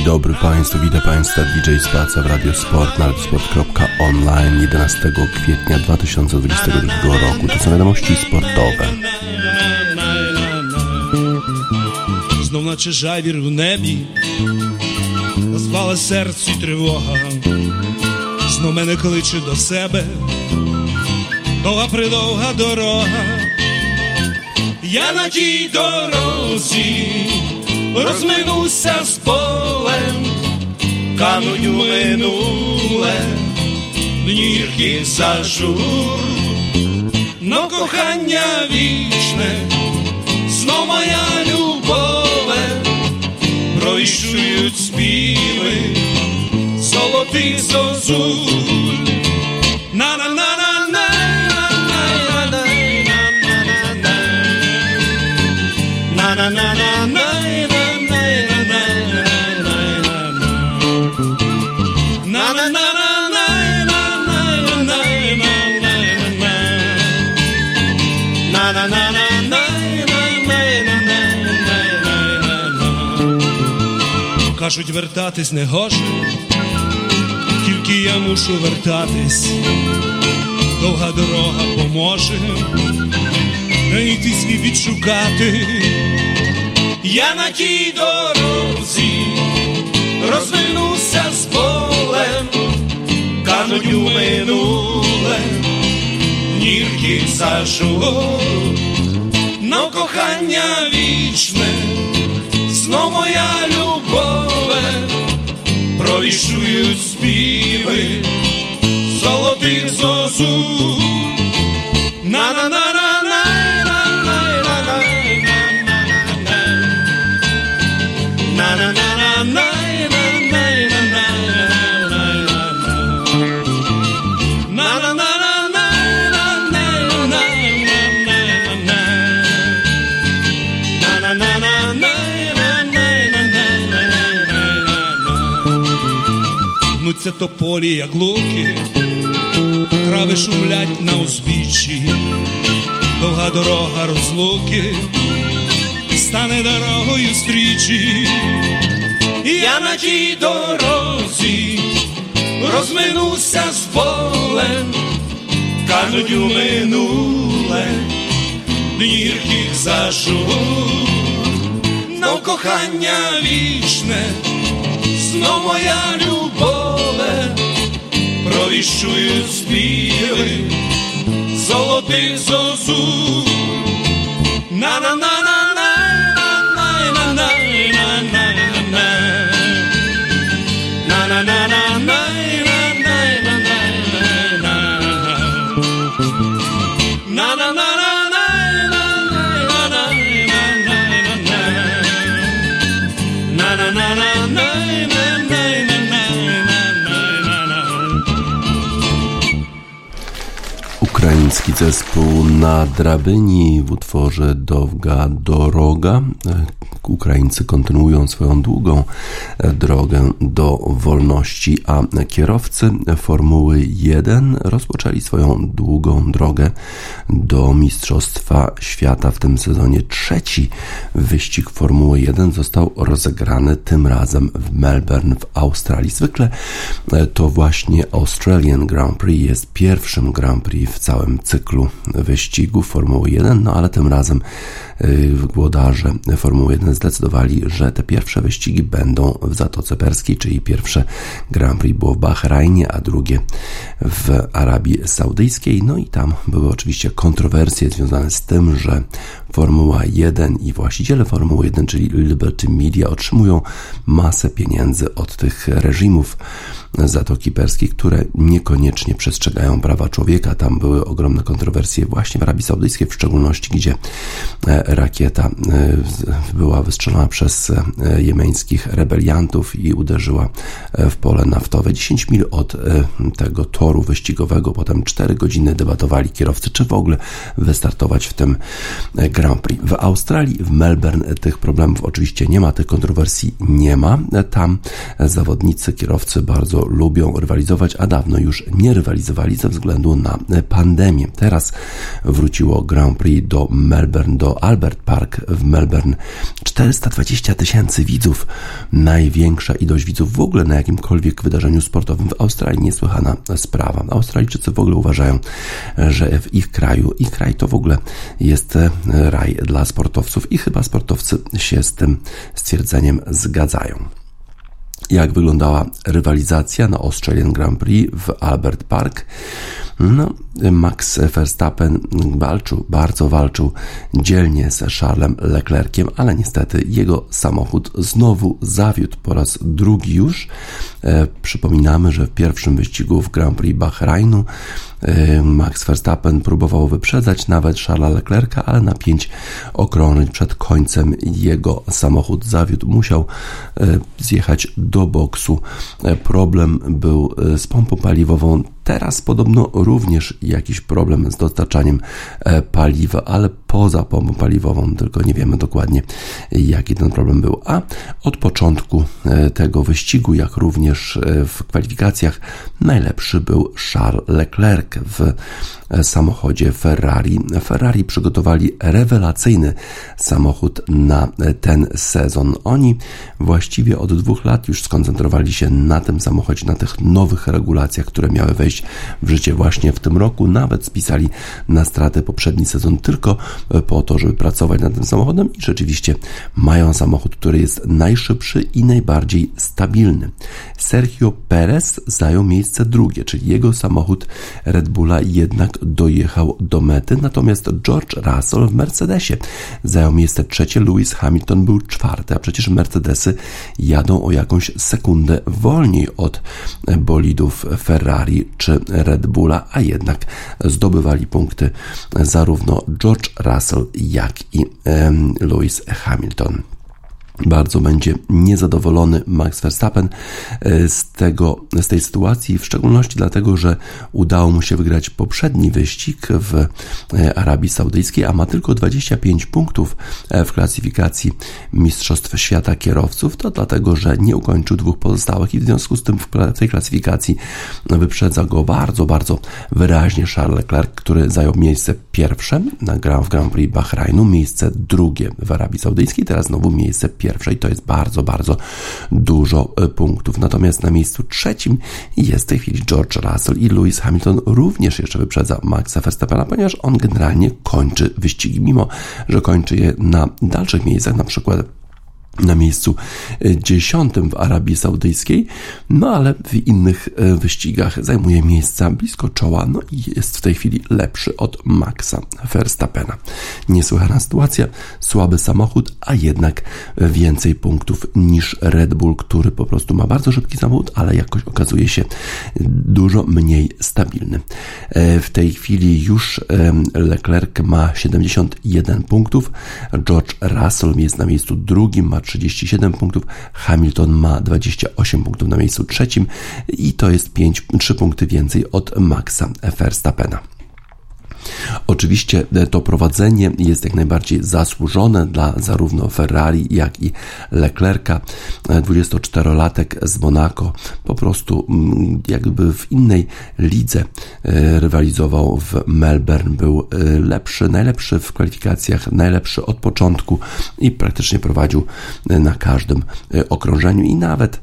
Dzień dobry Państwu, witam Państwa DJ Spaca w Radiosport na radiosport.online 11 kwietnia 2022 roku. To są wiadomości sportowe. Знов наче жайвір в небі, розпала серці тривога, знов мене кличе до себе, довга придовга дорога, я на тій дорозі Розминуся з полем, кануть у минуле, дні зажур, но кохання вічне, знов моя любове, пройшують співи, золотих зозуль. Кажуть, вертатись не гоже, тільки я мушу вертатись, довга дорога поможе, знайти свій відшукати. Я на тій дорозі розвернуся з полем, кануть у минуле, нірки зажу, но кохання вічне, знов моя любове, провішують співи золотих зозу. на на на Гнуться тополі, як луки, трави шумлять на узбіччі, довга дорога розлуки, стане дорогою стрічі, я на тій дорозі розминуся з полем, кажуть у минуле, днірких зажур, но кохання вічне, знов моя любове, провіщують співи золотих зозу. на Ukraiński zespół na drabyni w utworze Dowga Doroga. Ukraińcy kontynuują swoją długą drogę do wolności, a kierowcy Formuły 1 rozpoczęli swoją długą drogę do Mistrzostwa Świata w tym sezonie. Trzeci wyścig Formuły 1 został rozegrany tym razem w Melbourne w Australii. Zwykle to właśnie Australian Grand Prix jest pierwszym Grand Prix w całym cyklu wyścigów Formuły 1, no ale tym razem włodarze Formuły 1 zdecydowali, że te pierwsze wyścigi będą w Zatoce Perskiej, czyli pierwsze Grand Prix było w Bahrajnie, a drugie w Arabii Saudyjskiej. No i tam były oczywiście kontrowersje związane z tym, że Formuła 1 i właściciele Formuły 1, czyli Liberty Media, otrzymują masę pieniędzy od tych reżimów Zatoki Perskiej, które niekoniecznie przestrzegają prawa człowieka. Tam były ogromne kontrowersje właśnie w Arabii Saudyjskiej, w szczególności gdzie rakieta była wystrzelona przez jemeńskich rebeliantów i uderzyła w pole naftowe. 10 mil od tego toru wyścigowego, potem 4 godziny debatowali kierowcy, czy w ogóle wystartować w tym Grand Prix. W Australii, w Melbourne tych problemów oczywiście nie ma, tych kontrowersji nie ma. Tam zawodnicy, kierowcy bardzo lubią rywalizować, a dawno już nie rywalizowali ze względu na pandemię. Teraz wróciło Grand Prix do Melbourne, do Albert Park w Melbourne 420 tysięcy widzów. Największa ilość widzów w ogóle na jakimkolwiek wydarzeniu sportowym w Australii. Niesłychana sprawa. Australijczycy w ogóle uważają, że w ich kraju, ich kraj to w ogóle jest raj dla sportowców i chyba sportowcy się z tym stwierdzeniem zgadzają jak wyglądała rywalizacja na Australian Grand Prix w Albert Park. No, Max Verstappen walczył, bardzo walczył dzielnie z Charlesem Leclerciem, ale niestety jego samochód znowu zawiódł po raz drugi już. E, przypominamy, że w pierwszym wyścigu w Grand Prix Bahrainu e, Max Verstappen próbował wyprzedzać nawet Charlesa Leclerca, ale na pięć okrążeń przed końcem jego samochód zawiódł. Musiał e, zjechać do boksu. Problem był z pompą paliwową Teraz podobno również jakiś problem z dostarczaniem e, paliwa, ale poza pompą paliwową, tylko nie wiemy dokładnie jaki ten problem był. A od początku e, tego wyścigu, jak również e, w kwalifikacjach, najlepszy był Charles Leclerc w samochodzie Ferrari. Ferrari przygotowali rewelacyjny samochód na ten sezon. Oni właściwie od dwóch lat już skoncentrowali się na tym samochodzie, na tych nowych regulacjach, które miały wejść w życie właśnie w tym roku. Nawet spisali na stratę poprzedni sezon tylko po to, żeby pracować nad tym samochodem i rzeczywiście mają samochód, który jest najszybszy i najbardziej stabilny. Sergio Perez zajął miejsce drugie, czyli jego samochód Red Bulla jednak dojechał do mety, natomiast George Russell w Mercedesie zajął miejsce trzecie, Lewis Hamilton był czwarty, a przecież Mercedesy jadą o jakąś sekundę wolniej od bolidów Ferrari czy Red Bulla, a jednak zdobywali punkty zarówno George Russell, jak i Lewis Hamilton bardzo będzie niezadowolony Max Verstappen e, z, tego, z tej sytuacji, w szczególności dlatego, że udało mu się wygrać poprzedni wyścig w e, Arabii Saudyjskiej, a ma tylko 25 punktów e, w klasyfikacji Mistrzostw Świata Kierowców. To dlatego, że nie ukończył dwóch pozostałych i w związku z tym w tej klasyfikacji wyprzedza go bardzo, bardzo wyraźnie Charles Leclerc, który zajął miejsce pierwsze na Grand, w Grand Prix Bahrainu, miejsce drugie w Arabii Saudyjskiej, teraz znowu miejsce pierwsze pierwszej. To jest bardzo, bardzo dużo e, punktów. Natomiast na miejscu trzecim jest w tej chwili George Russell i Lewis Hamilton również jeszcze wyprzedza Maxa Verstappena, ponieważ on generalnie kończy wyścigi, mimo że kończy je na dalszych miejscach, na przykład na miejscu e, dziesiątym w Arabii Saudyjskiej, no ale w innych e, wyścigach zajmuje miejsca blisko czoła, no i jest w tej chwili lepszy od Maxa Verstappena. Niesłychana sytuacja, słaby samochód, a jednak więcej punktów niż Red Bull, który po prostu ma bardzo szybki samochód, ale jakoś okazuje się dużo mniej stabilny. E, w tej chwili już Leclerc ma 71 punktów, George Russell jest na miejscu drugim, ma 37 punktów, Hamilton ma 28 punktów na miejscu trzecim i to jest 5, 3 punkty więcej od Maxa Verstappena. Oczywiście e, to prowadzenie jest jak najbardziej zasłużone dla zarówno Ferrari, jak i Leclerca. 24-latek e, z Monaco po prostu mm, jakby w innej lidze e, rywalizował w Melbourne. Był lepszy, najlepszy w kwalifikacjach, najlepszy od początku i praktycznie prowadził na każdym okrążeniu i nawet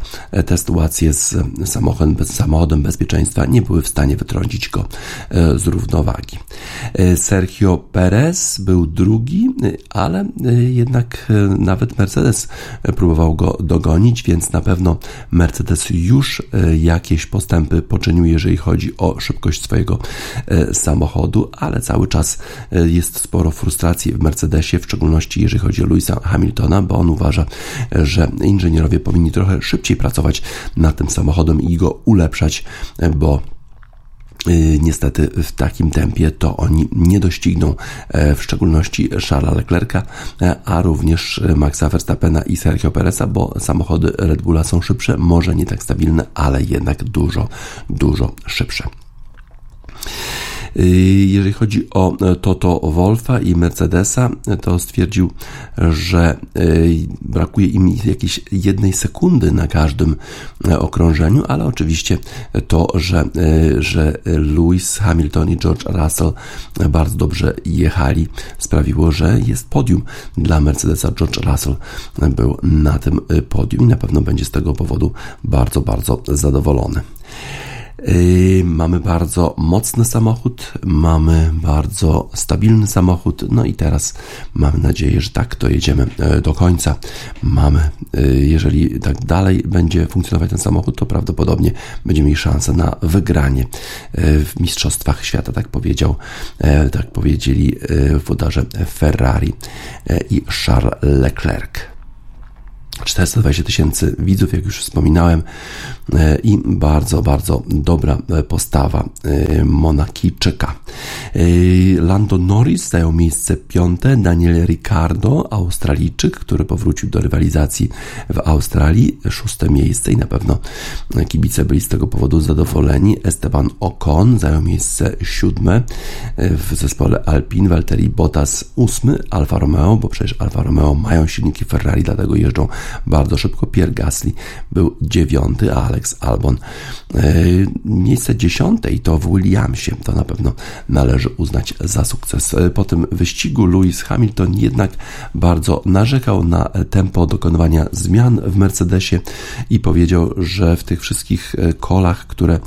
te sytuacje z samochodem, samochodem bezpieczeństwa nie były w stanie wytrącić go z równowagi. E, Sergio Perez był drugi, e, ale e, jednak nawet Mercedes próbował go dogonić, więc na pewno Mercedes już jakieś postępy poczynił, jeżeli chodzi o szybkość swojego samochodu, ale cały czas jest sporo frustracji w Mercedesie, w szczególności jeżeli chodzi o Louisa Hamiltona, bo on uważa, że inżynierowie powinni trochę szybciej pracować nad tym samochodem i go ulepszać, bo niestety w takim tempie to oni nie dościgną e, w szczególności Charlesa Leclerca, e, a również Maxa Verstappena i Sergio Pereza, bo samochody Red Bulla są szybsze, może nie tak stabilne, ale jednak dużo, dużo szybsze. Jeżeli chodzi o Toto Wolfa i Mercedesa, to stwierdził, że brakuje im jakiejś jednej sekundy na każdym okrążeniu, ale oczywiście to, że, że Lewis Hamilton i George Russell bardzo dobrze jechali, sprawiło, że jest podium dla Mercedesa. George Russell był na tym podium i na pewno będzie z tego powodu bardzo, bardzo zadowolony. Yy, mamy bardzo mocny samochód, mamy bardzo stabilny samochód, no i teraz mamy nadzieję, że tak to jedziemy e, do końca. Mamy, e, jeżeli tak dalej będzie funkcjonować ten samochód, to prawdopodobnie będziemy mieli szansę na wygranie w Mistrzostwach Świata, tak powiedział, tak powiedzieli włodarze Ferrari i Charles Leclerc. 420 tysięcy widzów, jak już wspominałem, e, i bardzo, bardzo dobra e, postawa e, Monakijczyka. Lando Norris zajął miejsce piąte, Daniel Ricciardo, Australijczyk, który powrócił do rywalizacji w Australii, szóste miejsce i na pewno kibice byli z tego powodu zadowoleni. Esteban Ocon zajął miejsce siódme w zespole Alpine, Valtteri Bottas ósmy, Alfa Romeo, bo przecież Alfa Romeo mają silniki Ferrari, dlatego jeżdżą bardzo szybko. Pierre Gasly był dziewiąty, a Alex Albon e, miejsce dziesiąte i to w Williamsie. To na pewno należy uznać za sukces. E, po tym wyścigu Lewis Hamilton jednak bardzo narzekał na tempo dokonywania zmian w Mercedesie i powiedział, że w tych wszystkich e, kolach, które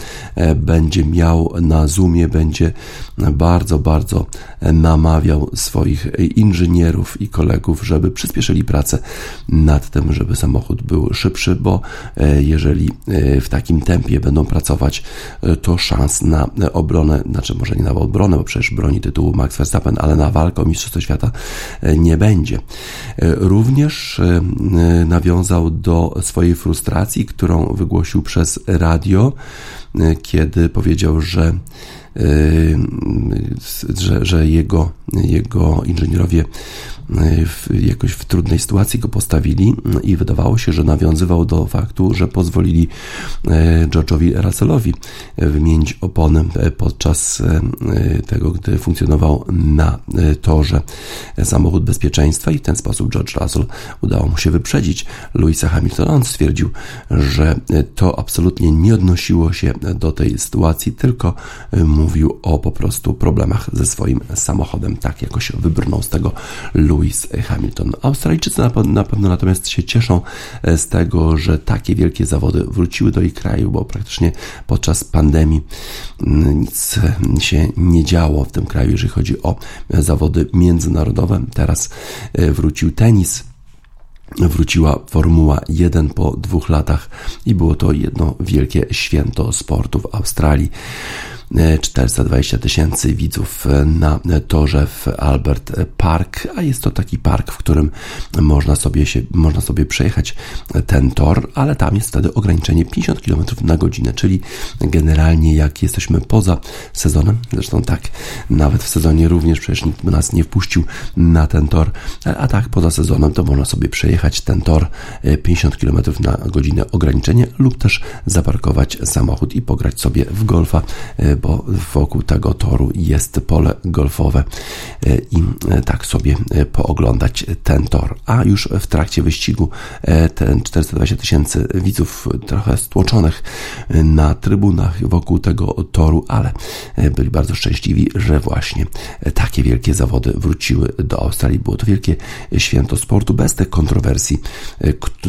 będzie miał na Zoomie, będzie bardzo, bardzo namawiał swoich inżynierów i kolegów, żeby przyspieszyli pracę nad tym, żeby samochód był szybszy, bo e, jeżeli e, w takim tempie będą pracować, e, to szans na obronę, znaczy może nie na obronę, bo przecież broni tytułu Max Verstappen, ale na walkę o Mistrzostwo Świata nie będzie. Również nawiązał do swojej frustracji, którą wygłosił przez radio, kiedy powiedział, że że, że jego, jego inżynierowie w, jakoś w trudnej sytuacji go postawili i wydawało się, że nawiązywał do faktu, że pozwolili e, George'owi Russellowi wymienić opony podczas tego, gdy funkcjonował na torze samochód bezpieczeństwa i w ten sposób George Russell udało mu się wyprzedzić Louisa Hamiltona. On stwierdził, że to absolutnie nie odnosiło się do tej sytuacji, tylko mówił o po prostu problemach ze swoim samochodem. Tak jakoś wybrnął z tego Lewis Hamilton. Australijczycy na pewno natomiast się cieszą e, z tego, że takie wielkie zawody wróciły do ich kraju, bo praktycznie podczas pandemii mm, nic się nie działo w tym kraju, jeżeli chodzi o zawody międzynarodowe. Teraz e, wrócił tenis wróciła Formuła 1 po dwóch latach i było to jedno wielkie święto sportu w Australii. 420 tysięcy widzów na torze w Albert Park, a jest to taki park, w którym można sobie, się, można sobie przejechać ten tor, ale tam jest wtedy ograniczenie 50 km na godzinę, czyli generalnie jak jesteśmy poza sezonem, zresztą tak, nawet w sezonie również przecież nikt nas nie wpuścił na ten tor, a tak poza sezonem to można sobie przejechać ten tor 50 km na godzinę ograniczenie lub też zaparkować samochód i pograć sobie w golfa bo wokół tego toru jest pole golfowe e, i e, tak sobie e, pooglądać ten tor. A już w trakcie wyścigu ten 420 tysięcy widzów trochę stłoczonych na trybunach wokół tego toru, ale byli bardzo szczęśliwi, że właśnie takie wielkie zawody wróciły do Australii. Było to wielkie święto sportu bez tych kontrowersji,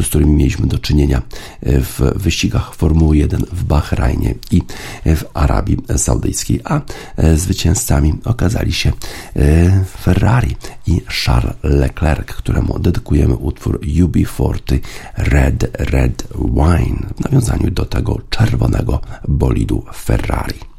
z którymi mieliśmy do czynienia w wyścigach Formuły 1 w Bahrajnie i w Arabii Saudyjskiej, a e, zwycięzcami okazali się e, Ferrari i Charles Leclerc, któremu dedykujemy utwór UB40 Red Red Wine w nawiązaniu do tego czerwonego bolidu Ferrari.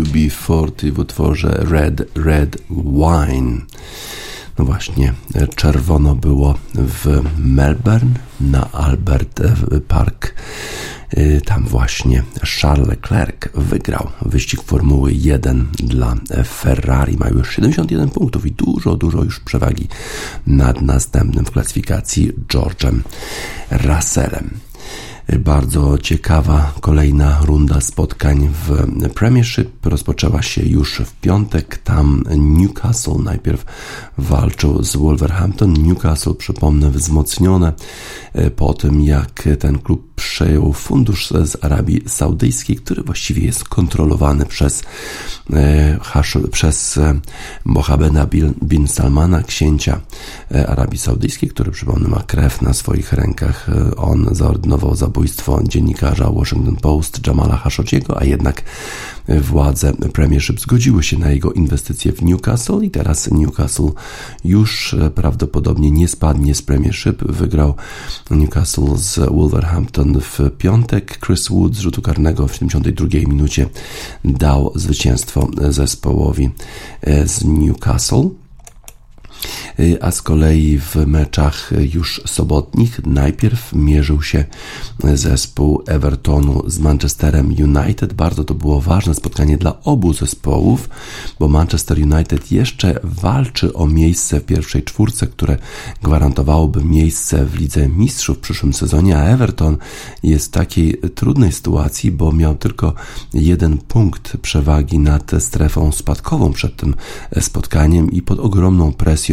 UB40 w utworze Red Red Wine. No właśnie, czerwono było w Melbourne na Albert Park. Y, tam właśnie Charles Leclerc wygrał wyścig Formuły 1 dla Ferrari. Ma już 71 punktów i dużo, dużo już przewagi nad następnym w klasyfikacji George'em Russellem. Bardzo ciekawa kolejna runda spotkań w Premiership rozpoczęła się już w piątek. Tam Newcastle najpierw walczył z Wolverhampton. Newcastle, przypomnę, wzmocnione po tym, jak ten klub przejął fundusz z Arabii Saudyjskiej, który właściwie jest kontrolowany przez, e, przez e, Mohammeda bin Salmana, księcia Arabii Saudyjskiej, który, przypomnę, ma krew na swoich rękach. On zaordynował zabójstwo dziennikarza Washington Post Jamala Khashoggiego, a jednak władze Premiership zgodziły się na jego inwestycje w Newcastle i teraz Newcastle już e, prawdopodobnie nie spadnie z Premiership. Wygrał Newcastle z Wolverhampton w piątek. Chris Wood z rzutu karnego w 72 minucie dał zwycięstwo zespołowi e, z Newcastle. Y, a z kolei w meczach już sobotnich najpierw mierzył się zespół Evertonu z Manchesterem United. Bardzo to było ważne spotkanie dla obu zespołów, bo Manchester United jeszcze walczy o miejsce w pierwszej czwórce, które gwarantowałoby miejsce w Lidze Mistrzów w przyszłym sezonie, a Everton jest w takiej trudnej sytuacji, bo miał tylko jeden punkt przewagi nad strefą spadkową przed tym spotkaniem i pod ogromną presją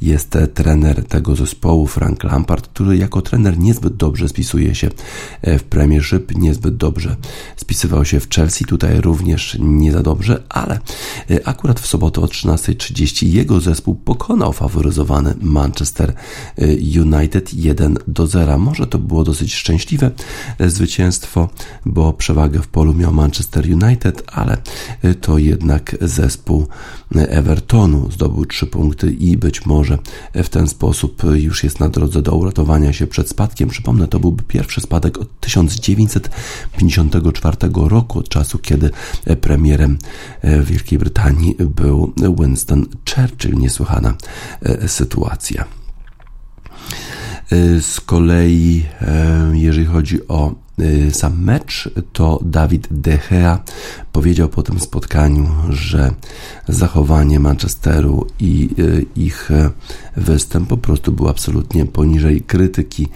jest trener tego zespołu, Frank Lampard, który jako trener niezbyt dobrze spisuje się w Premiership, niezbyt dobrze spisywał się w Chelsea, tutaj również nie za dobrze, ale akurat w sobotę o 13.30 jego zespół pokonał faworyzowany Manchester United 1 do 0. Może to było dosyć szczęśliwe zwycięstwo, bo przewagę w polu miał Manchester United, ale to jednak zespół Evertonu zdobył 3 punkty i być może w ten sposób już jest na drodze do uratowania się przed spadkiem. Przypomnę, to byłby pierwszy spadek od 1954 roku, od czasu, kiedy premierem Wielkiej Brytanii był Winston Churchill. Niesłychana sytuacja. Z kolei, jeżeli chodzi o sam mecz, to Dawid De Gea powiedział po tym spotkaniu, że zachowanie Manchesteru i y, ich występ po prostu był absolutnie poniżej krytyki.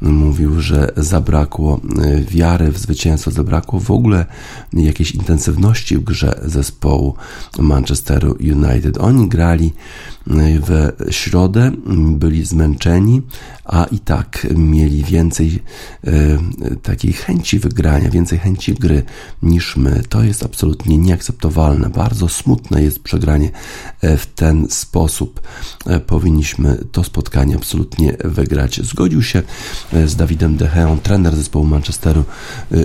Mówił, że zabrakło y, wiary w zwycięstwo, zabrakło w ogóle jakiejś intensywności w grze zespołu Manchesteru United. Oni grali w środę, byli zmęczeni, a i tak mieli więcej takich takiej chęci wygrania, więcej chęci gry niż my. To jest absolutnie nieakceptowalne. Bardzo smutne jest przegranie e, w ten sposób. E, powinniśmy to spotkanie absolutnie wygrać. Zgodził się e, z Dawidem Decheą, trener zespołu Manchesteru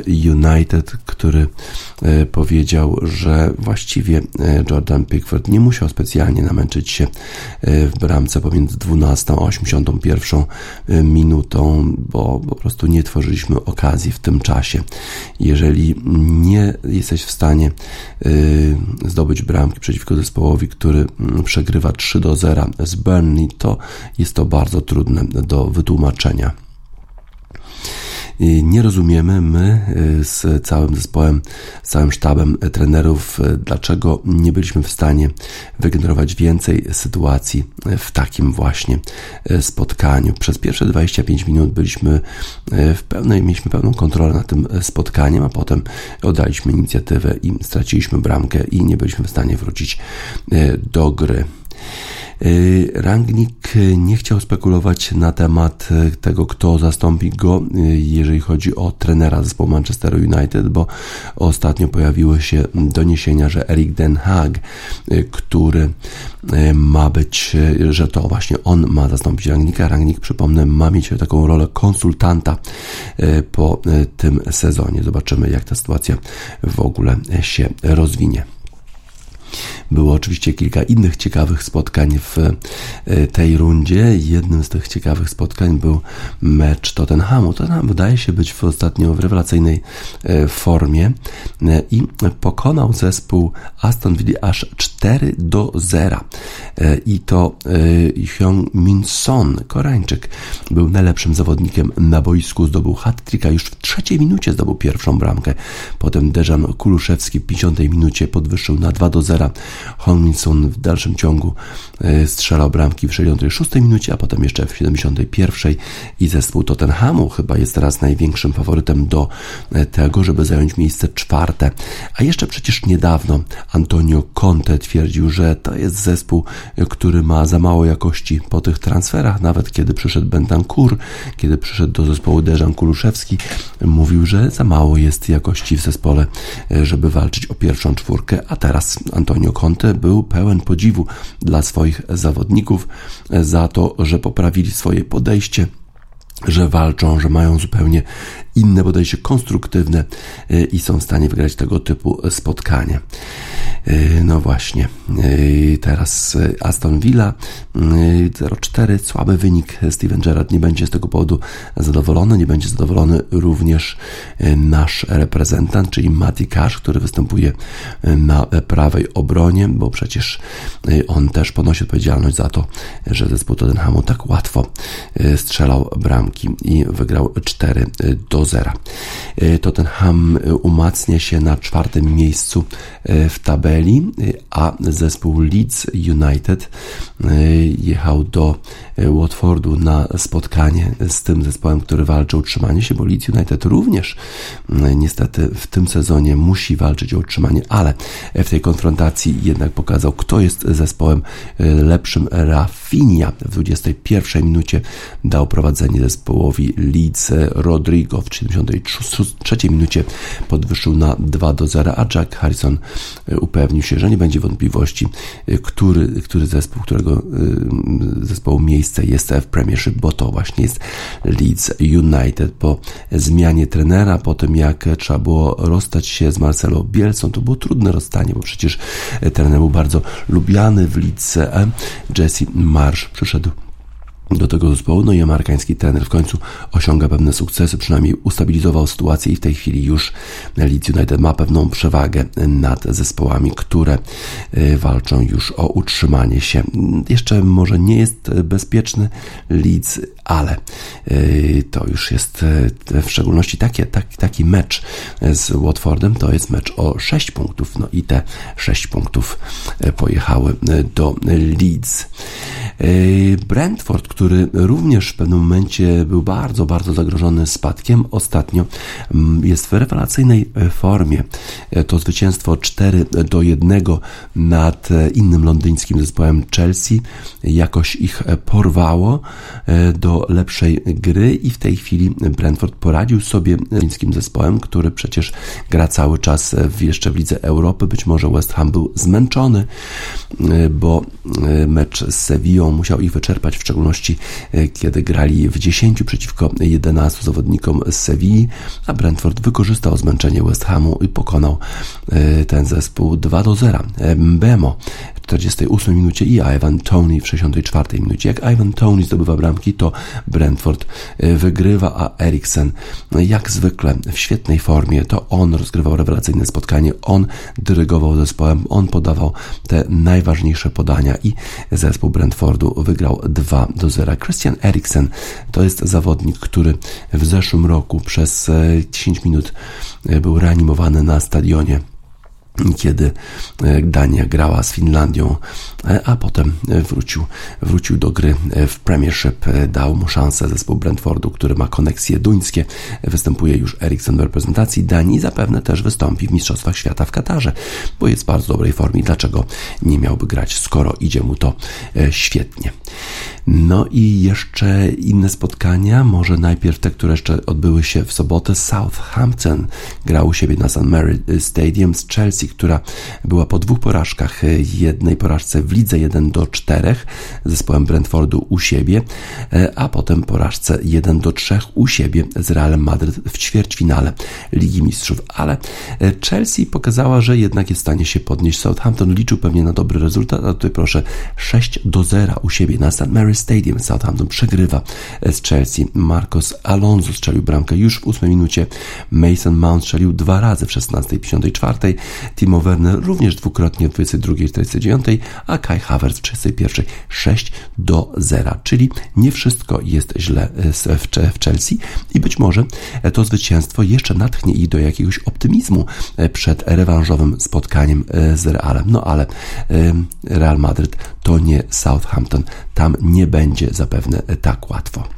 United, który powiedział, że właściwie Jordan Pickford nie musiał specjalnie namęczyć się w bramce pomiędzy 12 a 81 minutą, bo po prostu nie tworzyliśmy okazji w tym czasie. Jeżeli nie jesteś w stanie y, zdobyć bramki przeciwko zespołowi, który mm, przegrywa 3 do 0 z Burnley, to jest to bardzo trudne do wytłumaczenia nie rozumiemy my y, z całym zespołem, z całym sztabem trenerów, y, dlaczego nie byliśmy w stanie wygenerować więcej sytuacji w takim właśnie y, spotkaniu. Przez pierwsze 25 minut byliśmy w pełnej, mieliśmy pełną kontrolę nad tym spotkaniem, a potem oddaliśmy inicjatywę i straciliśmy bramkę i nie byliśmy w stanie wrócić do gry. Y, Rangnick nie chciał spekulować na temat y, tego, kto zastąpi go, y, jeżeli chodzi o trenera zespołu Manchester United, bo ostatnio pojawiły się doniesienia, że Erik Den Haag, który ma być, że to właśnie on ma zastąpić Rangnicka. Rangnick, przypomnę, ma mieć taką rolę konsultanta po tym sezonie. Zobaczymy, jak ta sytuacja w ogóle się rozwinie. Było oczywiście kilka innych ciekawych spotkań w tej rundzie. Jednym z tych ciekawych spotkań był mecz Tottenhamu. Tottenham wydaje się być w ostatnio w rewelacyjnej formie i pokonał zespół Aston Villa aż 4 do 0. I to Hyung Min Son, Koreańczyk, był najlepszym zawodnikiem na boisku, zdobył hat-tricka, już w trzeciej minucie zdobył pierwszą bramkę. Potem Dejan Kuluszewski w 50 minucie podwyższył na 2 do 0. Hongminson w dalszym ciągu e, strzelał bramki w 66 minucie, a potem jeszcze w 71 i zespół Tottenhamu chyba jest teraz największym faworytem do e, tego, żeby zająć miejsce czwarte. A jeszcze przecież niedawno Antonio Conte twierdził, że to jest zespół, e, który ma za mało jakości po tych transferach, nawet kiedy przyszedł Bentancur, kiedy przyszedł do zespołu Dejan Kuluszewski, mówił, że za mało jest jakości w zespole, żeby walczyć o pierwszą czwórkę, a teraz Antonio Conte był pełen podziwu dla swoich zawodników e, za to, że poprawili swoje podejście że walczą, że mają zupełnie inne podejście konstruktywne y, i są w stanie wygrać tego typu spotkanie. Y, no właśnie, y, teraz Aston Villa 0-4, słaby wynik. Steven Gerrard nie będzie z tego powodu zadowolony, nie będzie zadowolony również nasz reprezentant, czyli Mati Cash, który występuje na prawej obronie, bo przecież on też ponosi odpowiedzialność za to, że zespół Tottenhamu tak łatwo strzelał bramki i wygrał 4 do 0. E, Tottenham e, umacnia się na czwartym miejscu e, w tabeli, a zespół Leeds United jechał do Watfordu na spotkanie z tym zespołem, który walczy o utrzymanie się, bo Leeds United również niestety w tym sezonie musi walczyć o utrzymanie, ale w tej konfrontacji jednak pokazał, kto jest zespołem lepszym. Rafinha w 21 minucie dał prowadzenie zespołowi Leeds Rodrigo w 73 minucie podwyższył na 2 do 0, a Jack Harrison e, upewnił się, że nie będzie wątpliwości, e, który, który zespół, którego e, zespołu miejsce jest w Premiership, bo to właśnie jest Leeds United. Po zmianie trenera, po tym jak trzeba było rozstać się z Marcelo Bielcą, to było trudne rozstanie, bo przecież trener był bardzo lubiany w Leeds. Jesse Marsh przyszedł do tego zespołu. No i amerykański trener w końcu osiąga pewne sukcesy, przynajmniej ustabilizował sytuację i w tej chwili już Leeds United ma pewną przewagę nad zespołami, które e, walczą już o utrzymanie się. Jeszcze może nie jest bezpieczny Leeds, ale e, to już jest e, w szczególności taki, taki, taki mecz z Watfordem, to jest mecz o 6 punktów, no i te 6 punktów pojechały do Leeds. Brentford, który również w pewnym momencie był bardzo, bardzo zagrożony spadkiem, ostatnio mm, jest w rewelacyjnej e, formie. E, to zwycięstwo 4 do 1 nad e, innym londyńskim zespołem Chelsea jakoś ich porwało do lepszej gry i w tej chwili Brentford poradził sobie z londyńskim zespołem, który przecież gra cały czas jeszcze w Lidze Europy. Być może West Ham był zmęczony, bo mecz z Sevillą musiał ich wyczerpać, w szczególności E, kiedy grali w 10 przeciwko 11 zawodnikom z Sewilli, a Brentford wykorzystał zmęczenie West Hamu i pokonał e, ten zespół 2 do 0. E, Mbemo 48 minucie i Ivan Tony w 64 minucie. Jak Ivan Tony zdobywa bramki, to Brentford e, wygrywa, a Eriksen no jak zwykle w świetnej formie. To on rozgrywał rewelacyjne spotkanie, on dyrygował zespołem, on podawał te najważniejsze podania i zespół Brentfordu wygrał 2 do 0. Christian Eriksen to jest zawodnik, który w zeszłym roku przez 10 e, minut e, był reanimowany na stadionie kiedy e, Dania grała z Finlandią, a potem wrócił, wrócił do gry w Premiership, dał mu szansę. Zespół Brentfordu, który ma koneksje duńskie, występuje już Eriksen w reprezentacji Danii i zapewne też wystąpi w Mistrzostwach Świata w Katarze, bo jest w bardzo dobrej formie, dlaczego nie miałby grać, skoro idzie mu to świetnie. No i jeszcze inne spotkania, może najpierw te, które jeszcze odbyły się w sobotę. Southampton grał u siebie na St. Mary Stadium z Chelsea, która była po dwóch porażkach, jednej porażce w lidze 1 do 4 zespołem Brentfordu u siebie, a potem porażce 1 do 3 u siebie z Realem Madryt w ćwierćfinale Ligi Mistrzów. Ale Chelsea pokazała, że jednak jest w stanie się podnieść. Southampton liczył pewnie na dobry rezultat, a tutaj proszę 6 do 0 u siebie na St. Mary Stadium. Southampton przegrywa z Chelsea. Marcos Alonso strzelił bramkę już w 8 minucie. Mason Mount strzelił dwa razy w 16 i 54. Timo Werner również dwukrotnie w 22 i 49, a Kai Havertz w 31. 6 do 0. Czyli nie wszystko jest źle w Chelsea i być może to zwycięstwo jeszcze natchnie ich do jakiegoś optymizmu przed rewanżowym spotkaniem z Realem. No ale Real Madryt to nie Southampton. Tam nie będzie zapewne tak łatwo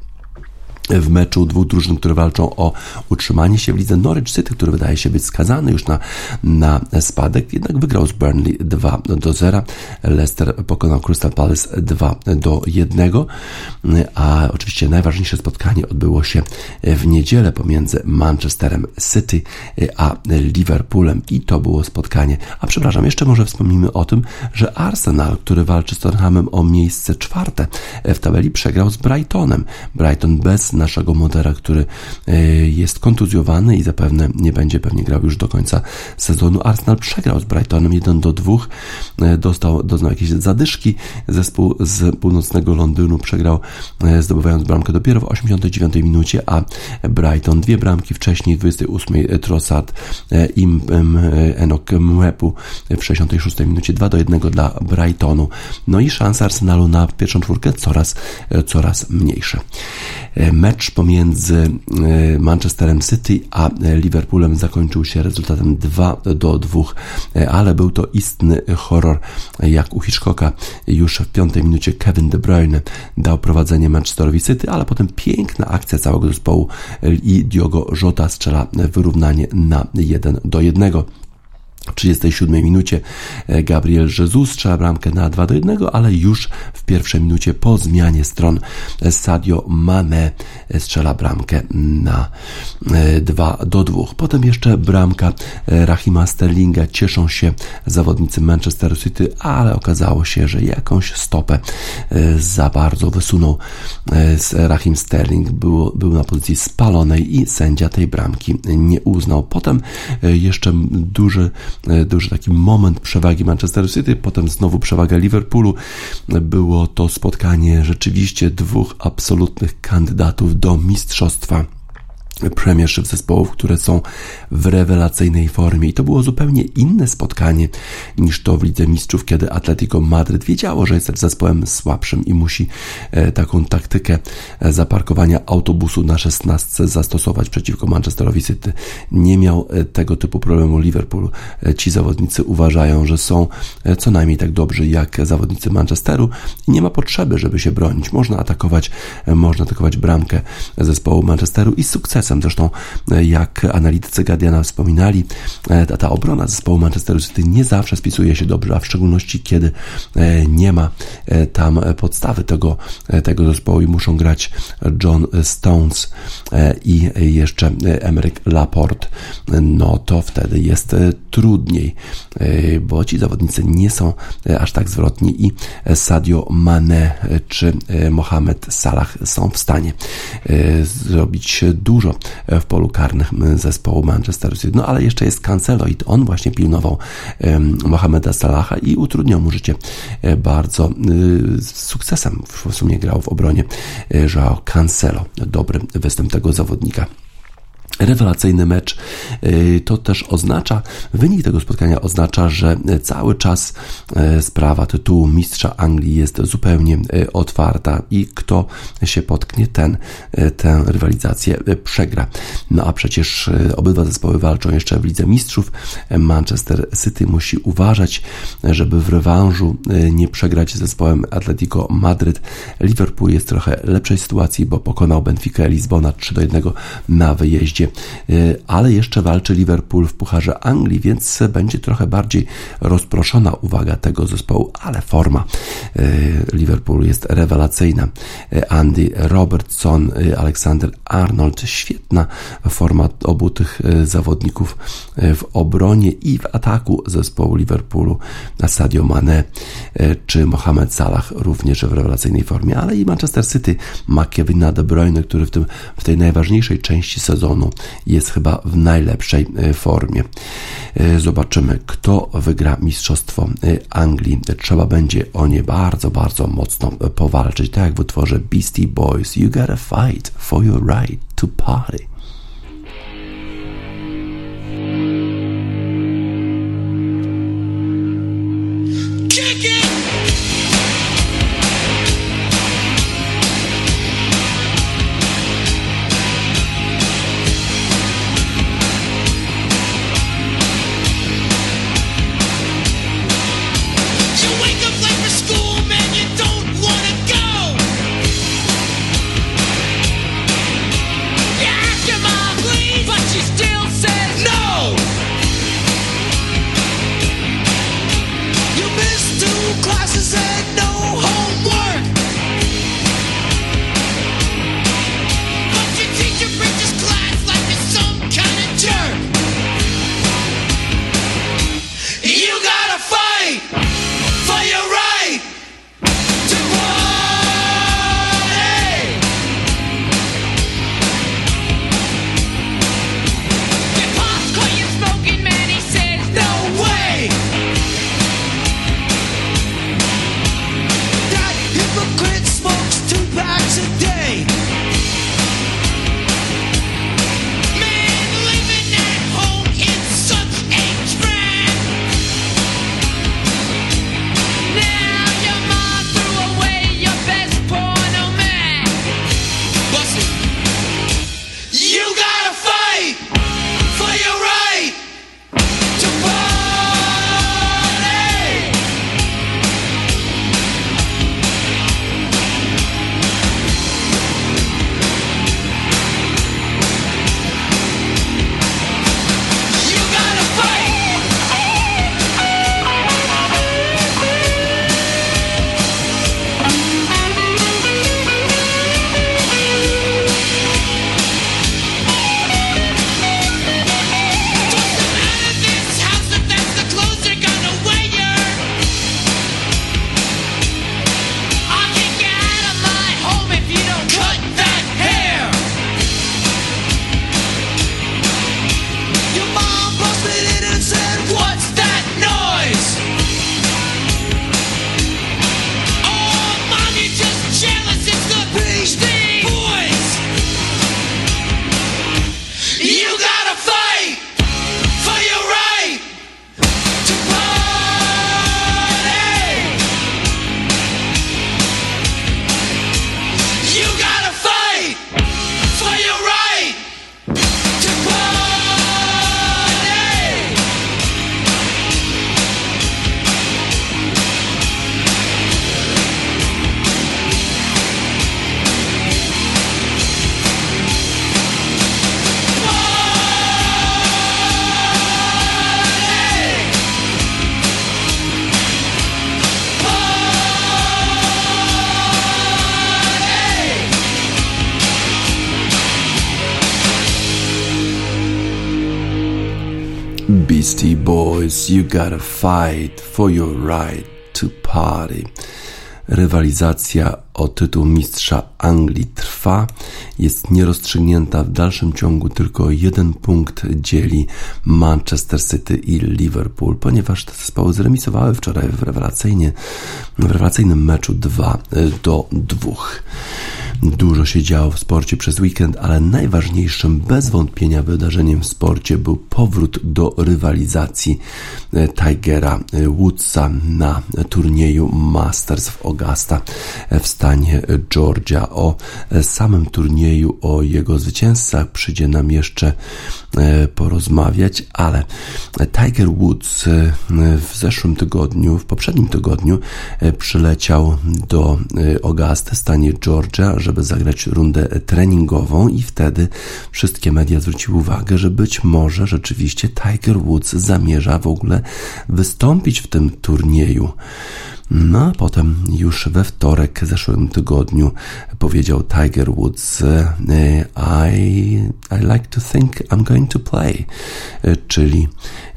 w meczu dwóch drużyn, które walczą o utrzymanie się w lidze Norwich City, który wydaje się być skazany już na, na spadek, jednak wygrał z Burnley 2 do 0. Leicester pokonał Crystal Palace 2 do 1, a oczywiście najważniejsze spotkanie odbyło się w niedzielę pomiędzy Manchesterem City a Liverpoolem i to było spotkanie. A przepraszam, jeszcze może wspomnimy o tym, że Arsenal, który walczy z Tottenhamem o miejsce czwarte w tabeli, przegrał z Brightonem. Brighton bez naszego modera, który e, jest kontuzjowany i zapewne nie będzie pewnie grał już do końca sezonu. Arsenal przegrał z Brightonem 1 do 2, e, dostał, doznał jakieś zadyszki. Zespół z północnego Londynu przegrał, e, zdobywając bramkę dopiero w 89 minucie, a Brighton dwie bramki wcześniej, w 28 Trossard i Enok Mwepu w 66 minucie 2 do 1 dla Brightonu. No i szanse Arsenalu na pierwszą czwórkę coraz, coraz mniejsze. Mecz pomiędzy e, Manchesterem City a e, Liverpoolem zakończył się rezultatem 2 do 2, e, ale był to istny horror, jak u Hitchcocka. Już w piątej minucie Kevin De Bruyne dał prowadzenie Manchesterowi City, ale potem piękna akcja całego zespołu i Diogo Jota strzela wyrównanie na 1 do 1. W 37 minucie e, Gabriel Jesus strzela bramkę na 2 do 1, ale już w pierwszej minucie po zmianie stron e, Sadio Mane e, strzela bramkę na 2 do 2. Potem jeszcze bramka Rahima Sterlinga. Cieszą się zawodnicy Manchester City, ale okazało się, że jakąś stopę za bardzo wysunął Rahim Sterling. Był, był na pozycji spalonej i sędzia tej bramki nie uznał. Potem jeszcze duży duży taki moment przewagi Manchester City, potem znowu przewaga Liverpoolu. Było to spotkanie rzeczywiście dwóch absolutnych kandydatów do mistrzostwa Premiership zespołów, które są w rewelacyjnej formie i to było zupełnie inne spotkanie niż to w Lidze Mistrzów, kiedy Atletico Madryt wiedziało, że jest zespołem słabszym i musi e, taką taktykę e, zaparkowania autobusu na 16 zastosować przeciwko Manchesterowi City. Nie miał e, tego typu problemu Liverpool. Ci zawodnicy uważają, że są co najmniej tak dobrzy jak zawodnicy Manchesteru i nie ma potrzeby, żeby się bronić. Można atakować, można atakować bramkę zespołu Manchesteru i sukces sukcesem. Zresztą, e, jak analitycy Guardiana wspominali, e, ta, ta obrona zespołu Manchester City nie zawsze spisuje się dobrze, a w szczególności kiedy e, nie ma tam podstawy tego, tego zespołu i muszą grać John Stones i jeszcze Emerick Laporte, no to wtedy jest trudniej, bo ci zawodnicy nie są aż tak zwrotni i Sadio Mane czy Mohamed Salah są w stanie zrobić dużo w polu karnym zespołu Manchester City. No ale jeszcze jest Cancelo i on właśnie pilnował Mohameda Salaha i utrudniał mu życie e, bardzo z sukcesem. W sumie grał w obronie e, Joao Cancelo. Dobry występ tego zawodnika rewelacyjny mecz. Y, to też oznacza, wynik tego spotkania oznacza, że cały czas y, sprawa tytułu mistrza Anglii jest zupełnie y, otwarta i kto się potknie, ten tę rywalizację przegra. No a przecież obydwa zespoły walczą jeszcze w Lidze Mistrzów. Manchester City musi uważać, żeby w rewanżu nie przegrać z zespołem Atletico Madryt. Liverpool jest trochę lepszej sytuacji, bo pokonał Benfica Lizbona 3 do 1 na wyjeździe ale jeszcze walczy Liverpool w Pucharze Anglii, więc będzie trochę bardziej rozproszona uwaga tego zespołu, ale forma Liverpoolu jest rewelacyjna. Andy Robertson, Aleksander Arnold, świetna forma obu tych zawodników w obronie i w ataku zespołu Liverpoolu na Sadio Mane czy Mohamed Salah również w rewelacyjnej formie, ale i Manchester City ma Kevina De Bruyne, który w, tym, w tej najważniejszej części sezonu jest chyba w najlepszej e, formie. E, zobaczymy, kto wygra Mistrzostwo e, Anglii. Trzeba będzie o nie bardzo, bardzo mocno powalczyć. Tak jak w utworze Beastie Boys, you gotta fight for your right to party. You gotta fight for your right to party. Rywalizacja o tytuł mistrza Anglii trwa, jest nierozstrzygnięta w dalszym ciągu, tylko jeden punkt dzieli Manchester City i Liverpool, ponieważ te zespoły zremisowały wczoraj w, rewelacyjnie, w rewelacyjnym meczu 2 do 2. Dużo się działo w sporcie przez weekend, ale najważniejszym bez wątpienia wydarzeniem w sporcie był powrót do rywalizacji e, Tigera e, Woodsa na turnieju Masters w Augusta w stanie Georgia. O e, samym turnieju, o jego zwycięzcach przyjdzie nam jeszcze porozmawiać, ale Tiger Woods w zeszłym tygodniu, w poprzednim tygodniu przyleciał do Augusta w stanie Georgia, żeby zagrać rundę treningową i wtedy wszystkie media zwróciły uwagę, że być może rzeczywiście Tiger Woods zamierza w ogóle wystąpić w tym turnieju. No a potem już we wtorek zeszłym tygodniu powiedział Tiger Woods I, I like to think I'm going to play, czyli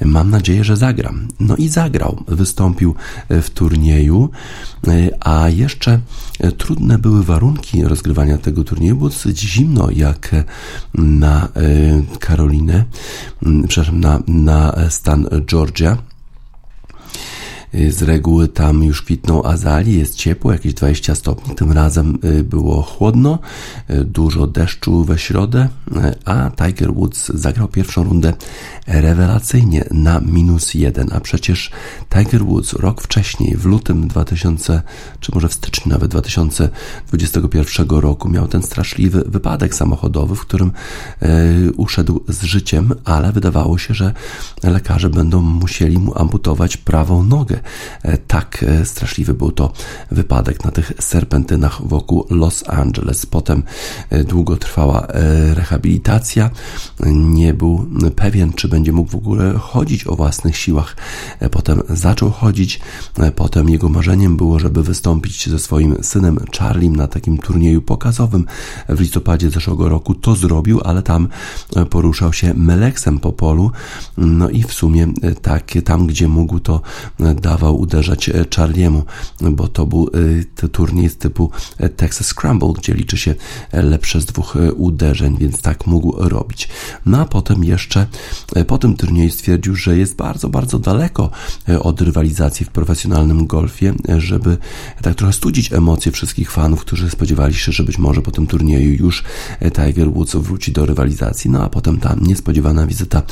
mam nadzieję, że zagram. No i zagrał, wystąpił w turnieju, a jeszcze trudne były warunki rozgrywania tego turnieju, było dosyć zimno jak na Karolinę, przepraszam, na, na stan Georgia. Y, z reguły tam już kwitną azalie, jest ciepło, jakieś 20 stopni. Tym razem y, było chłodno, y, dużo deszczu we środę, a Tiger Woods zagrał pierwszą rundę rewelacyjnie na minus jeden. A przecież Tiger Woods rok wcześniej, w lutym 2000, czy może w styczniu nawet 2021 roku, miał ten straszliwy wypadek samochodowy, w którym uszedł z życiem, ale wydawało się, że lekarze będą musieli mu amputować prawą nogę. E, tak e, straszliwy był to wypadek na tych serpentynach wokół Los Angeles. Potem e, długo trwała rehabilitacja. Nie był pewien, czy będzie mógł w ogóle chodzić o własnych siłach. Potem zaczął chodzić. Potem jego marzeniem było, żeby wystąpić ze swoim synem Charliem na takim turnieju pokazowym w listopadzie zeszłego roku. To zrobił, ale tam poruszał się meleksem po polu. No i w sumie tak, tam gdzie mógł, to dał dawał uderzać e, Charliemu, bo to był e, turniej z typu e, Texas Scramble, gdzie liczy się lepsze z dwóch uderzeń, więc tak mógł robić. No a potem jeszcze po tym turnieju stwierdził, że jest bardzo, bardzo daleko od rywalizacji w profesjonalnym golfie, żeby tak trochę studzić emocje wszystkich fanów, którzy spodziewali się, że być może po tym turnieju już Tiger Woods wróci do rywalizacji. No a potem ta niespodziewana wizyta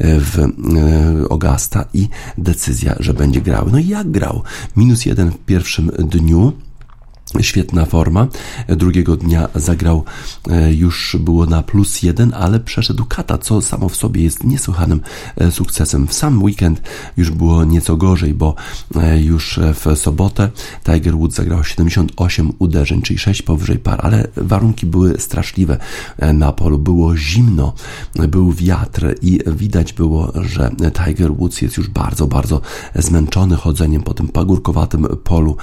w Augusta i decyzja, że będzie grał. No i jak grał? Minus jeden w pierwszym dniu, Świetna forma. Drugiego dnia zagrał e, już było na plus jeden, ale przeszedł kata, co samo w sobie jest niesłychanym e, sukcesem. W sam weekend już było nieco gorzej, bo e, już w sobotę Tiger Woods zagrał 78 uderzeń, czyli 6 powyżej par, ale warunki były straszliwe na polu. Było zimno, był wiatr i widać było, że Tiger Woods jest już bardzo, bardzo zmęczony chodzeniem po tym pagórkowatym polu,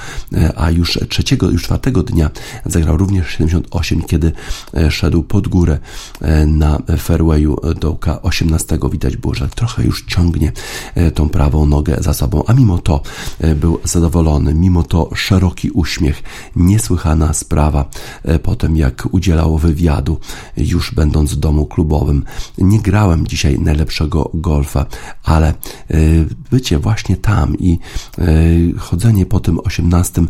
a już trzeciego już czwartego dnia zagrał również 78, kiedy e, szedł pod górę e, na fairwayu dołka 18. Widać było, że trochę już ciągnie e, tą prawą nogę za sobą, a mimo to był zadowolony, mimo to szeroki uśmiech, niesłychana sprawa. Potem jak udzielał wywiadu, już będąc w domu klubowym, nie grałem dzisiaj najlepszego golfa, ale bycie właśnie tam i chodzenie po tym 18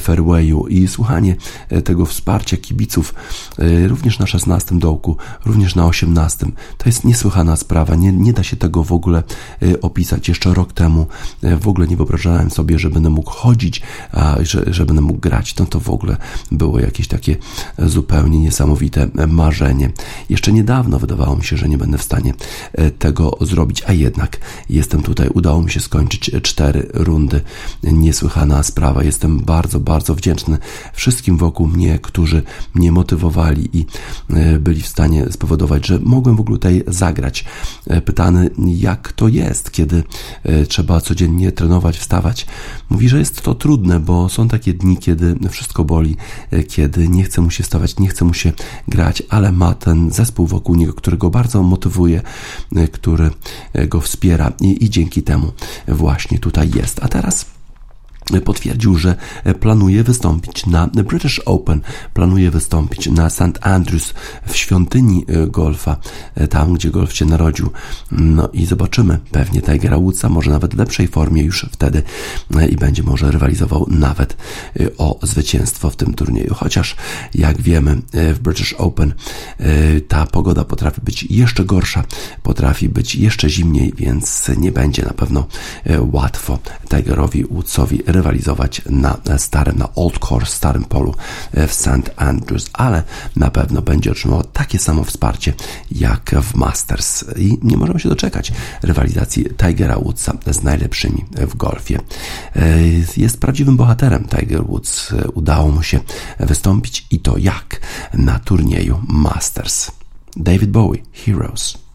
fairwayu i słuchanie e, tego wsparcia kibiców e, również na 16 dołku, również na 18. To jest niesłychana sprawa. Nie, nie da się tego w ogóle e, opisać. Jeszcze rok temu w ogóle nie wyobrażałem sobie, że będę mógł chodzić, a że, że będę mógł grać. No to w ogóle było jakieś takie zupełnie niesamowite marzenie. Jeszcze niedawno wydawało mi się, że nie będę w stanie tego zrobić, a jednak jestem tutaj. Udało mi się skończyć cztery rundy. Niesłychana sprawa. Jestem bardzo, bardzo wdzięczny wszystkim wokół mnie, którzy mnie motywowali i e, byli w stanie spowodować, że mogłem w ogóle tutaj zagrać. E, pytany, jak to jest, kiedy e, trzeba codziennie trenować, wstawać. Mówi, że jest to trudne, bo są takie dni, kiedy wszystko boli, kiedy nie chce mu się stawać, nie chce mu się grać, ale ma ten zespół wokół niego, który go bardzo motywuje, który go wspiera i, i dzięki temu właśnie tutaj jest. A teraz potwierdził, że planuje wystąpić na British Open, planuje wystąpić na St. Andrews w świątyni e, golfa, e, tam gdzie golf się narodził. No i zobaczymy, pewnie Tigera Woodsa może nawet w lepszej formie już wtedy e, i będzie może rywalizował nawet o zwycięstwo w tym turnieju. Chociaż jak wiemy w British Open ta pogoda potrafi być jeszcze gorsza, potrafi być jeszcze zimniej, więc nie będzie na pewno łatwo Tigerowi Woodsowi rywalizować na starym, na Old Course, starym polu w St. Andrews, ale na pewno będzie otrzymał takie samo wsparcie jak w Masters i nie możemy się doczekać rywalizacji Tigera Woodsa z najlepszymi w golfie. Jest prawdziwym bohaterem Tiger Woods. Udało mu się wystąpić i to jak na turnieju Masters. David Bowie, Heroes.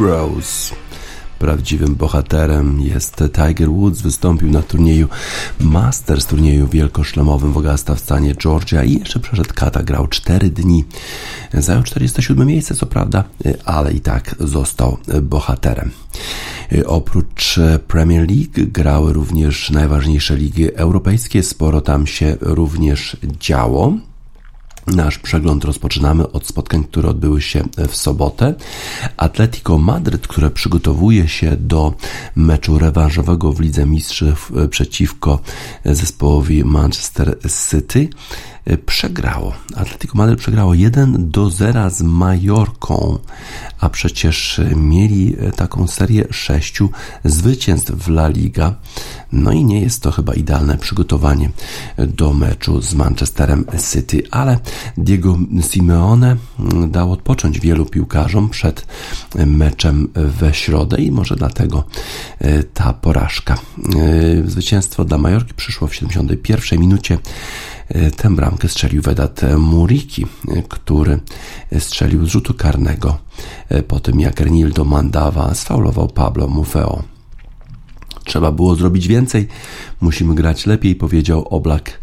Heroes. Prawdziwym bohaterem jest Tiger Woods. Wystąpił na turnieju Masters, turnieju wielkoszlemowym w Augusta w stanie Georgia i jeszcze przeszedł kata, grał 4 dni. Zajął 47 miejsce, co prawda, ale i tak został bohaterem. Oprócz Premier League grały również najważniejsze ligi europejskie, sporo tam się również działo. Nasz przegląd rozpoczynamy od spotkań, które odbyły się w sobotę. Atletico Madryt, które przygotowuje się do meczu rewanżowego w Lidze Mistrzów przeciwko zespołowi Manchester City, przegrało. Atletico Madryt przegrało 1 do 0 z Majorką, a przecież mieli taką serię sześciu zwycięstw w La Liga. No i nie jest to chyba idealne przygotowanie do meczu z Manchesterem City, ale Diego Simeone dał odpocząć wielu piłkarzom przed meczem we środę i może dlatego ta porażka. Zwycięstwo dla Majorki przyszło w 71 minucie E, tę bramkę strzelił Vedat Muriki, e, który strzelił z rzutu karnego e, po tym jak Renildo Mandava sfaulował Pablo Mufeo. Trzeba było zrobić więcej, musimy grać lepiej, powiedział Oblak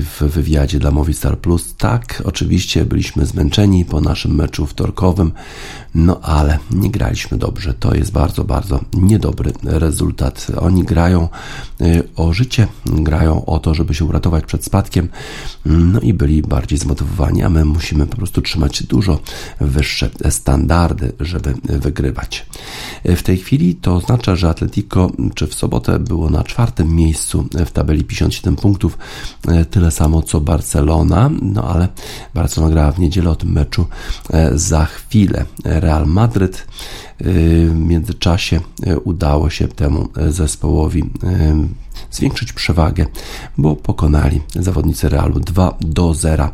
w wywiadzie dla Movistar Plus. Tak, oczywiście byliśmy zmęczeni po naszym meczu wtorkowym, no ale nie graliśmy dobrze. To jest bardzo, bardzo niedobry rezultat. Oni grają y, o życie, grają o to, żeby się uratować przed spadkiem, no i byli bardziej zmotywowani, a my musimy po prostu trzymać dużo wyższe standardy, żeby wygrywać. W tej chwili to oznacza, że Atletico czy w sobotę było na czwartym miejscu w tabeli 57 punktów, y, tyle samo co Barcelona, no ale Barcelona grała w niedzielę o tym meczu y, za chwilę. Real Madryt. Y, w międzyczasie y, udało się temu y, zespołowi zwiększyć przewagę, bo pokonali zawodnicy Realu 2 do 0.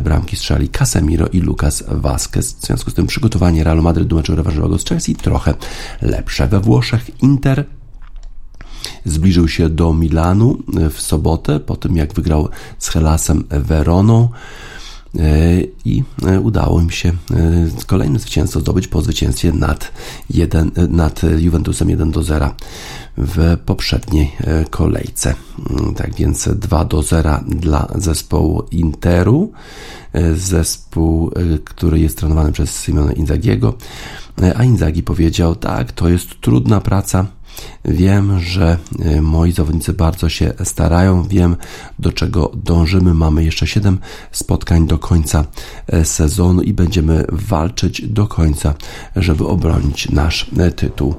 Bramki strzeli Casemiro i Lucas Vazquez. W związku z tym przygotowanie Realu Madryt do meczu rewanżowego z Chelsea trochę lepsze. We Włoszech Inter zbliżył się do Milanu w sobotę, po tym jak wygrał z Helasem Veroną. E, i e, udało im się e, kolejne zwycięstwo zdobyć po zwycięstwie nad, 1, nad Juventusem 1 do 0 w poprzedniej kolejce. Mm, tak więc 2 do 0 dla zespołu Interu, zespół, który jest trenowany przez Simone Inzagiego, a Inzagi powiedział, tak, to jest trudna praca, Wiem, że e, moi zawodnicy bardzo się starają, wiem do czego dążymy. Mamy jeszcze 7 spotkań do końca e, sezonu i będziemy walczyć do końca, żeby obronić nasz e, tytuł.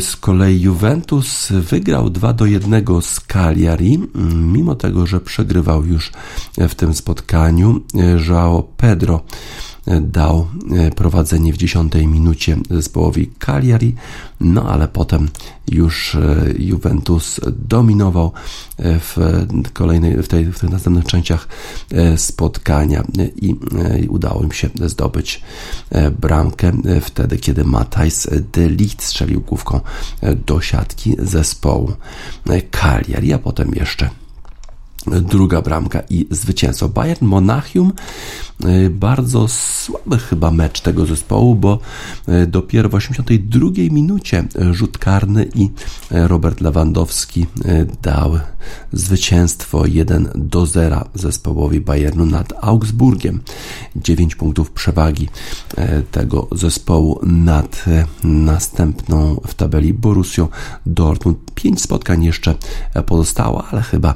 Z kolei Juventus wygrał 2 do 1 z Cagliari, mimo tego, że przegrywał już w tym spotkaniu. João Pedro dał e, prowadzenie w dziesiątej minucie zespołowi Cagliari, no ale potem już e, Juventus dominował e, w kolejnej, w, tej, w tych następnych częściach spotkania. I udało im się zdobyć bramkę wtedy, kiedy Matthijs de Ligt strzelił główką do siatki zespołu Cagliari, a potem jeszcze druga bramka i zwycięstwo. Bayern Monachium y, bardzo słaby chyba mecz tego zespołu, bo y, dopiero w 82 minucie rzut karny i y, Robert Lewandowski dał zwycięstwo 1 do 0 zespołowi Bayernu nad Augsburgiem. 9 punktów przewagi tego zespołu nad następną w tabeli Borussią Dortmund. 5 spotkań jeszcze pozostało, ale chyba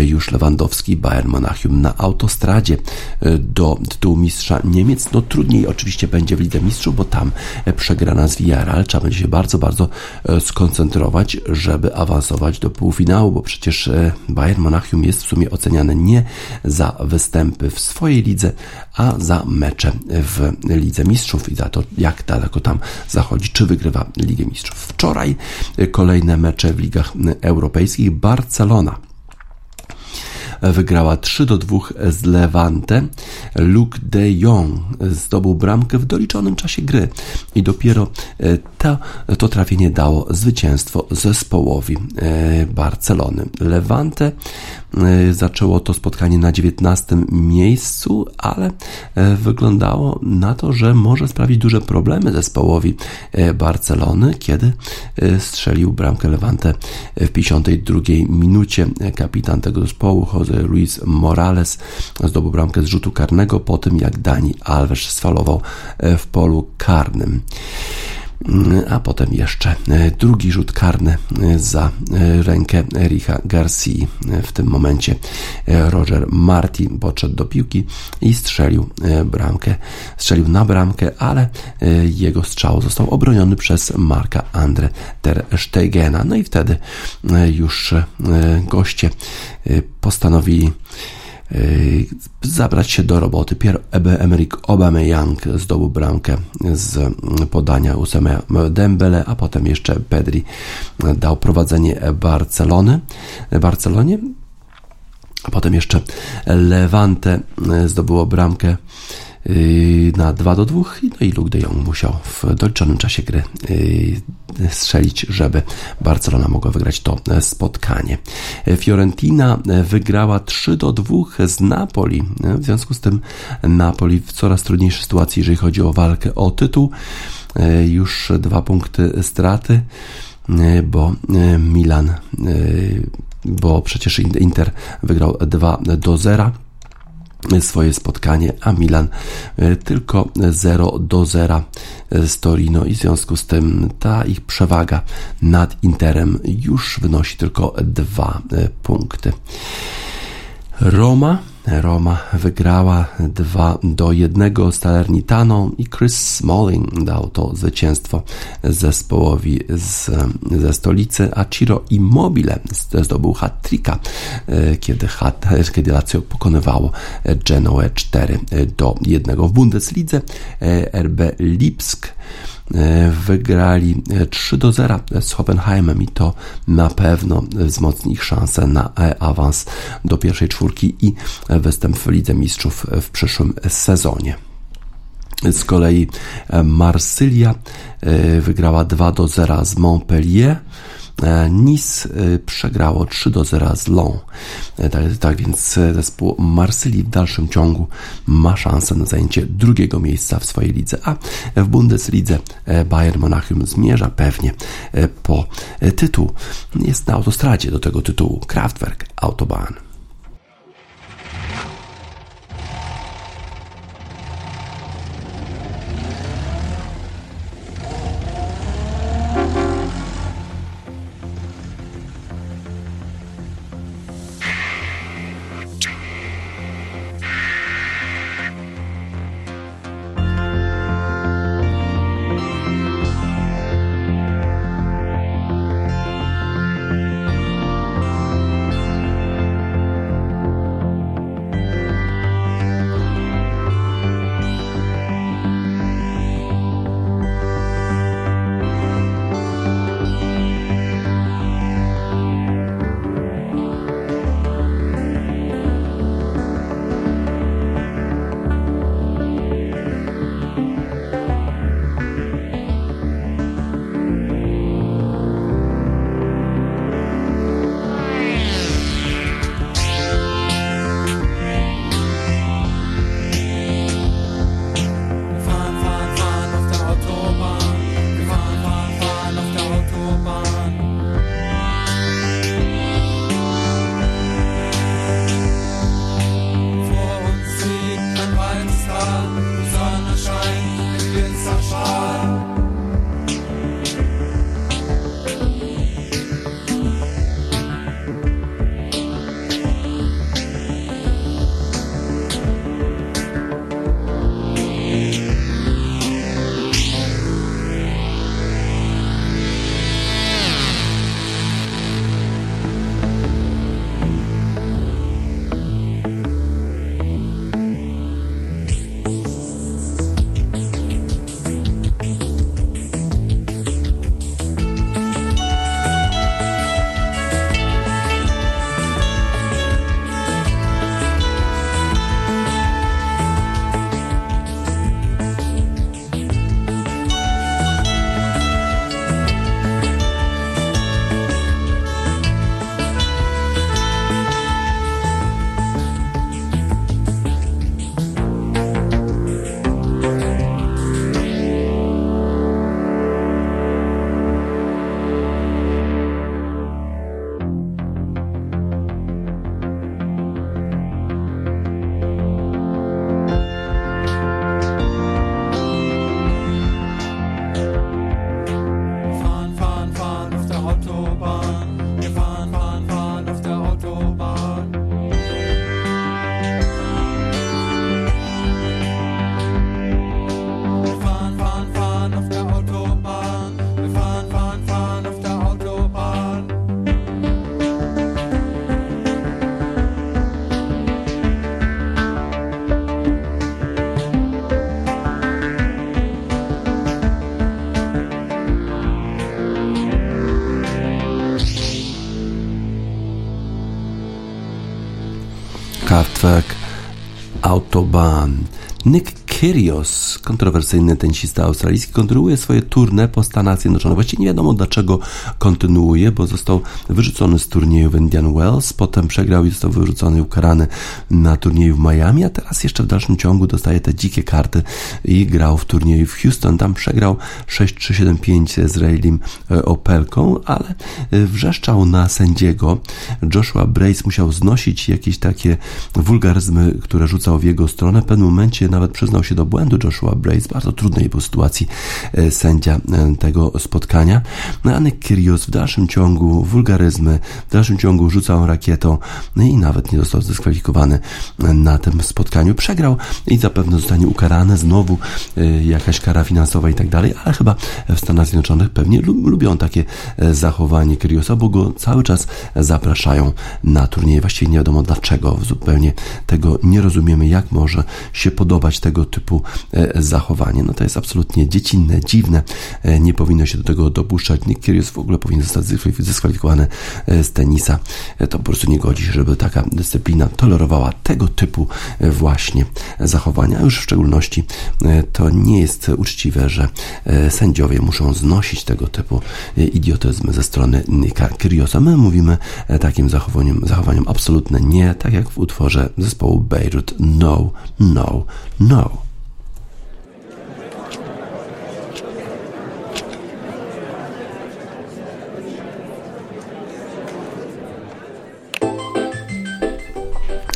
już już Lewandowski, Bayern Monachium na autostradzie e, do tytułu mistrza Niemiec. No trudniej oczywiście będzie w Lidze Mistrzów, bo tam e, przegrana z Villarreal trzeba będzie się bardzo, bardzo e, skoncentrować, żeby awansować do półfinału, bo przecież Bayern Monachium jest w sumie oceniany nie za występy w swojej lidze, a za mecze w Lidze Mistrzów i za to, jak daleko tam zachodzi, czy wygrywa Ligę Mistrzów. Wczoraj kolejne mecze w ligach europejskich. Barcelona wygrała 3 do 2 z Levante. Luke de Jong zdobył bramkę w doliczonym czasie gry i dopiero e, to, to trafienie dało zwycięstwo zespołowi e, Barcelony. Levante e, zaczęło to spotkanie na 19 miejscu, ale wyglądało na to, że może sprawić duże problemy zespołowi Barcelony, kiedy strzelił bramkę Levante w 52 minucie. Kapitan tego zespołu, Jose Luis Morales zdobył bramkę z rzutu karnego po tym, jak Dani Alves sfalował e, w polu karnym a potem jeszcze e, drugi rzut karny e, za rękę Ericha Garcia. W tym momencie Roger Martin podszedł do piłki i strzelił bramkę. Strzelił na bramkę, ale jego strzał został obroniony przez Marka Andre ter Stegena. No i wtedy już goście postanowili zabrać się do roboty. Pierre-Emerick Aubameyang zdobył bramkę z podania Usama Dembele, a potem jeszcze Pedri dał prowadzenie Barcelony. Barcelonie. A potem jeszcze Levante zdobyło bramkę Yy, na 2 do 2 no i Luke de Jong musiał w doliczonym czasie gry yy, strzelić, żeby Barcelona mogła wygrać to spotkanie. Fiorentina wygrała 3 do 2 z Napoli. W związku z tym Napoli w coraz trudniejszej sytuacji, jeżeli chodzi o walkę o tytuł. Yy, już dwa punkty straty, bo Milan, bo przecież Inter wygrał 2 do 0 swoje spotkanie, a Milan e, tylko 0 do 0 z Torino i w związku z tym ta ich przewaga nad Interem już wynosi tylko dwa e, punkty. Roma Roma wygrała 2 do 1 z Salernitaną i Chris Smalling dał to zwycięstwo zespołowi z, ze stolicy, a Ciro Immobile zdobył hat-tricka, e, kiedy, hat, kiedy Lazio pokonywało Genoę 4 do 1 w Bundeslidze. E, RB Lipsk wygrali 3 e, do 0 z Hoffenheimem i to na pewno wzmocni ich szanse na e, awans do pierwszej czwórki i występ w Lidze Mistrzów w przyszłym sezonie. Z kolei Marsylia wygrała 2 do 0 z Montpellier. E, nice e, przegrało 3 do 0 z Lyon. E, tak, tak więc zespół Marsylii w dalszym ciągu ma szansę na zajęcie drugiego miejsca w swojej lidze, a w Bundeslidze Bayern Monachium zmierza pewnie po tytuł. Jest na autostradzie do tego tytułu Kraftwerk Autobahn. Deus. Kontrowersyjny tenisista australijski, kontynuuje swoje tournée po Stanach Zjednoczonych. Właściwie nie wiadomo dlaczego kontynuuje, bo został wyrzucony z turnieju w Indian Wells, potem przegrał i został wyrzucony i ukarany na turnieju w Miami, a teraz jeszcze w dalszym ciągu dostaje te dzikie karty i grał w turnieju w Houston. Tam przegrał 6-3-7-5 z Raylim e, Opelką, ale e, wrzeszczał na sędziego. Joshua Brace musiał znosić jakieś takie wulgaryzmy, które rzucał w jego stronę. W pewnym momencie nawet przyznał się do błędu Joshua Brace, bardzo trudnej był sytuacji e, sędzia e, tego spotkania. No, Anek Kyrgios w dalszym ciągu wulgaryzmy, w dalszym ciągu rzucał rakietą no i nawet nie został zdyskwalifikowany e, na tym spotkaniu. Przegrał i zapewne zostanie ukarany, znowu jakaś kara finansowa i tak dalej, ale chyba w Stanach Zjednoczonych pewnie lubią takie zachowanie Kyrgiosa, bo go cały czas zapraszają na turnieje. Właściwie nie wiadomo dlaczego, zupełnie tego nie rozumiemy, jak może się podobać tego typu zachowanie. No to jest absolutnie dziecinne, dziwne, e, nie powinno się do tego dopuszczać. Nick Kyrgios w ogóle powinien zostać zdyskwalifikowany e, z tenisa. To po prostu nie godzi się, żeby taka dyscyplina tolerowała tego typu właśnie zachowania. Już w szczególności to nie jest uczciwe, że sędziowie muszą znosić tego typu idiotyzmy ze strony Nicka Kyrgiosa. My mówimy takim zachowaniom, zachowaniom absolutne nie, tak jak w utworze zespołu Beirut No, No, No.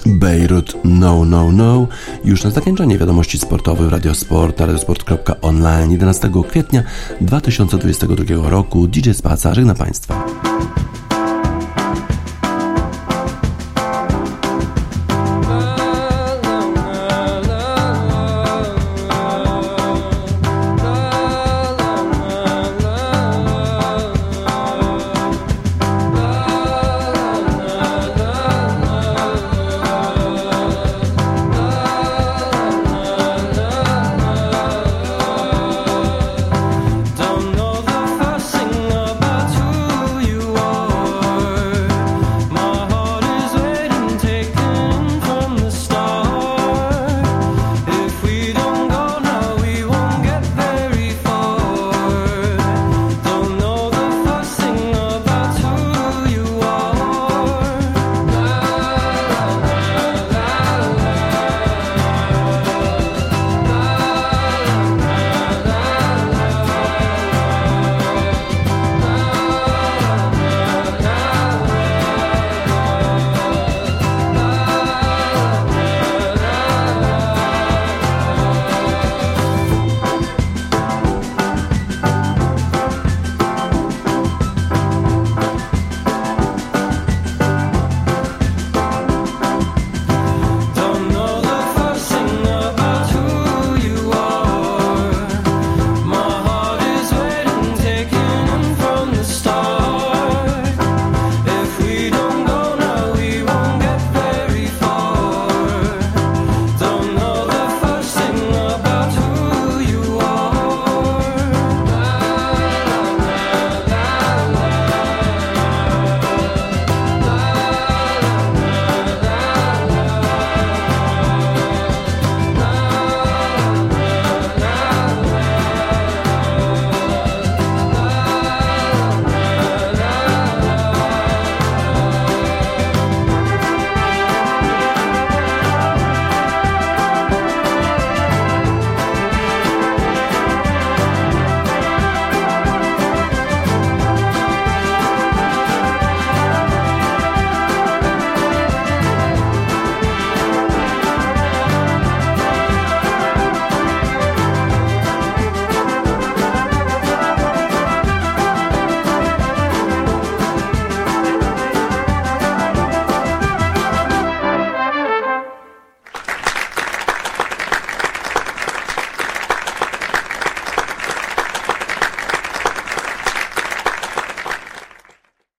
Beirut No No No już na zakończenie wiadomości sportowych w Radiosport na radiosport.online 11 kwietnia 2022 roku DJ Spaca żegna Państwa.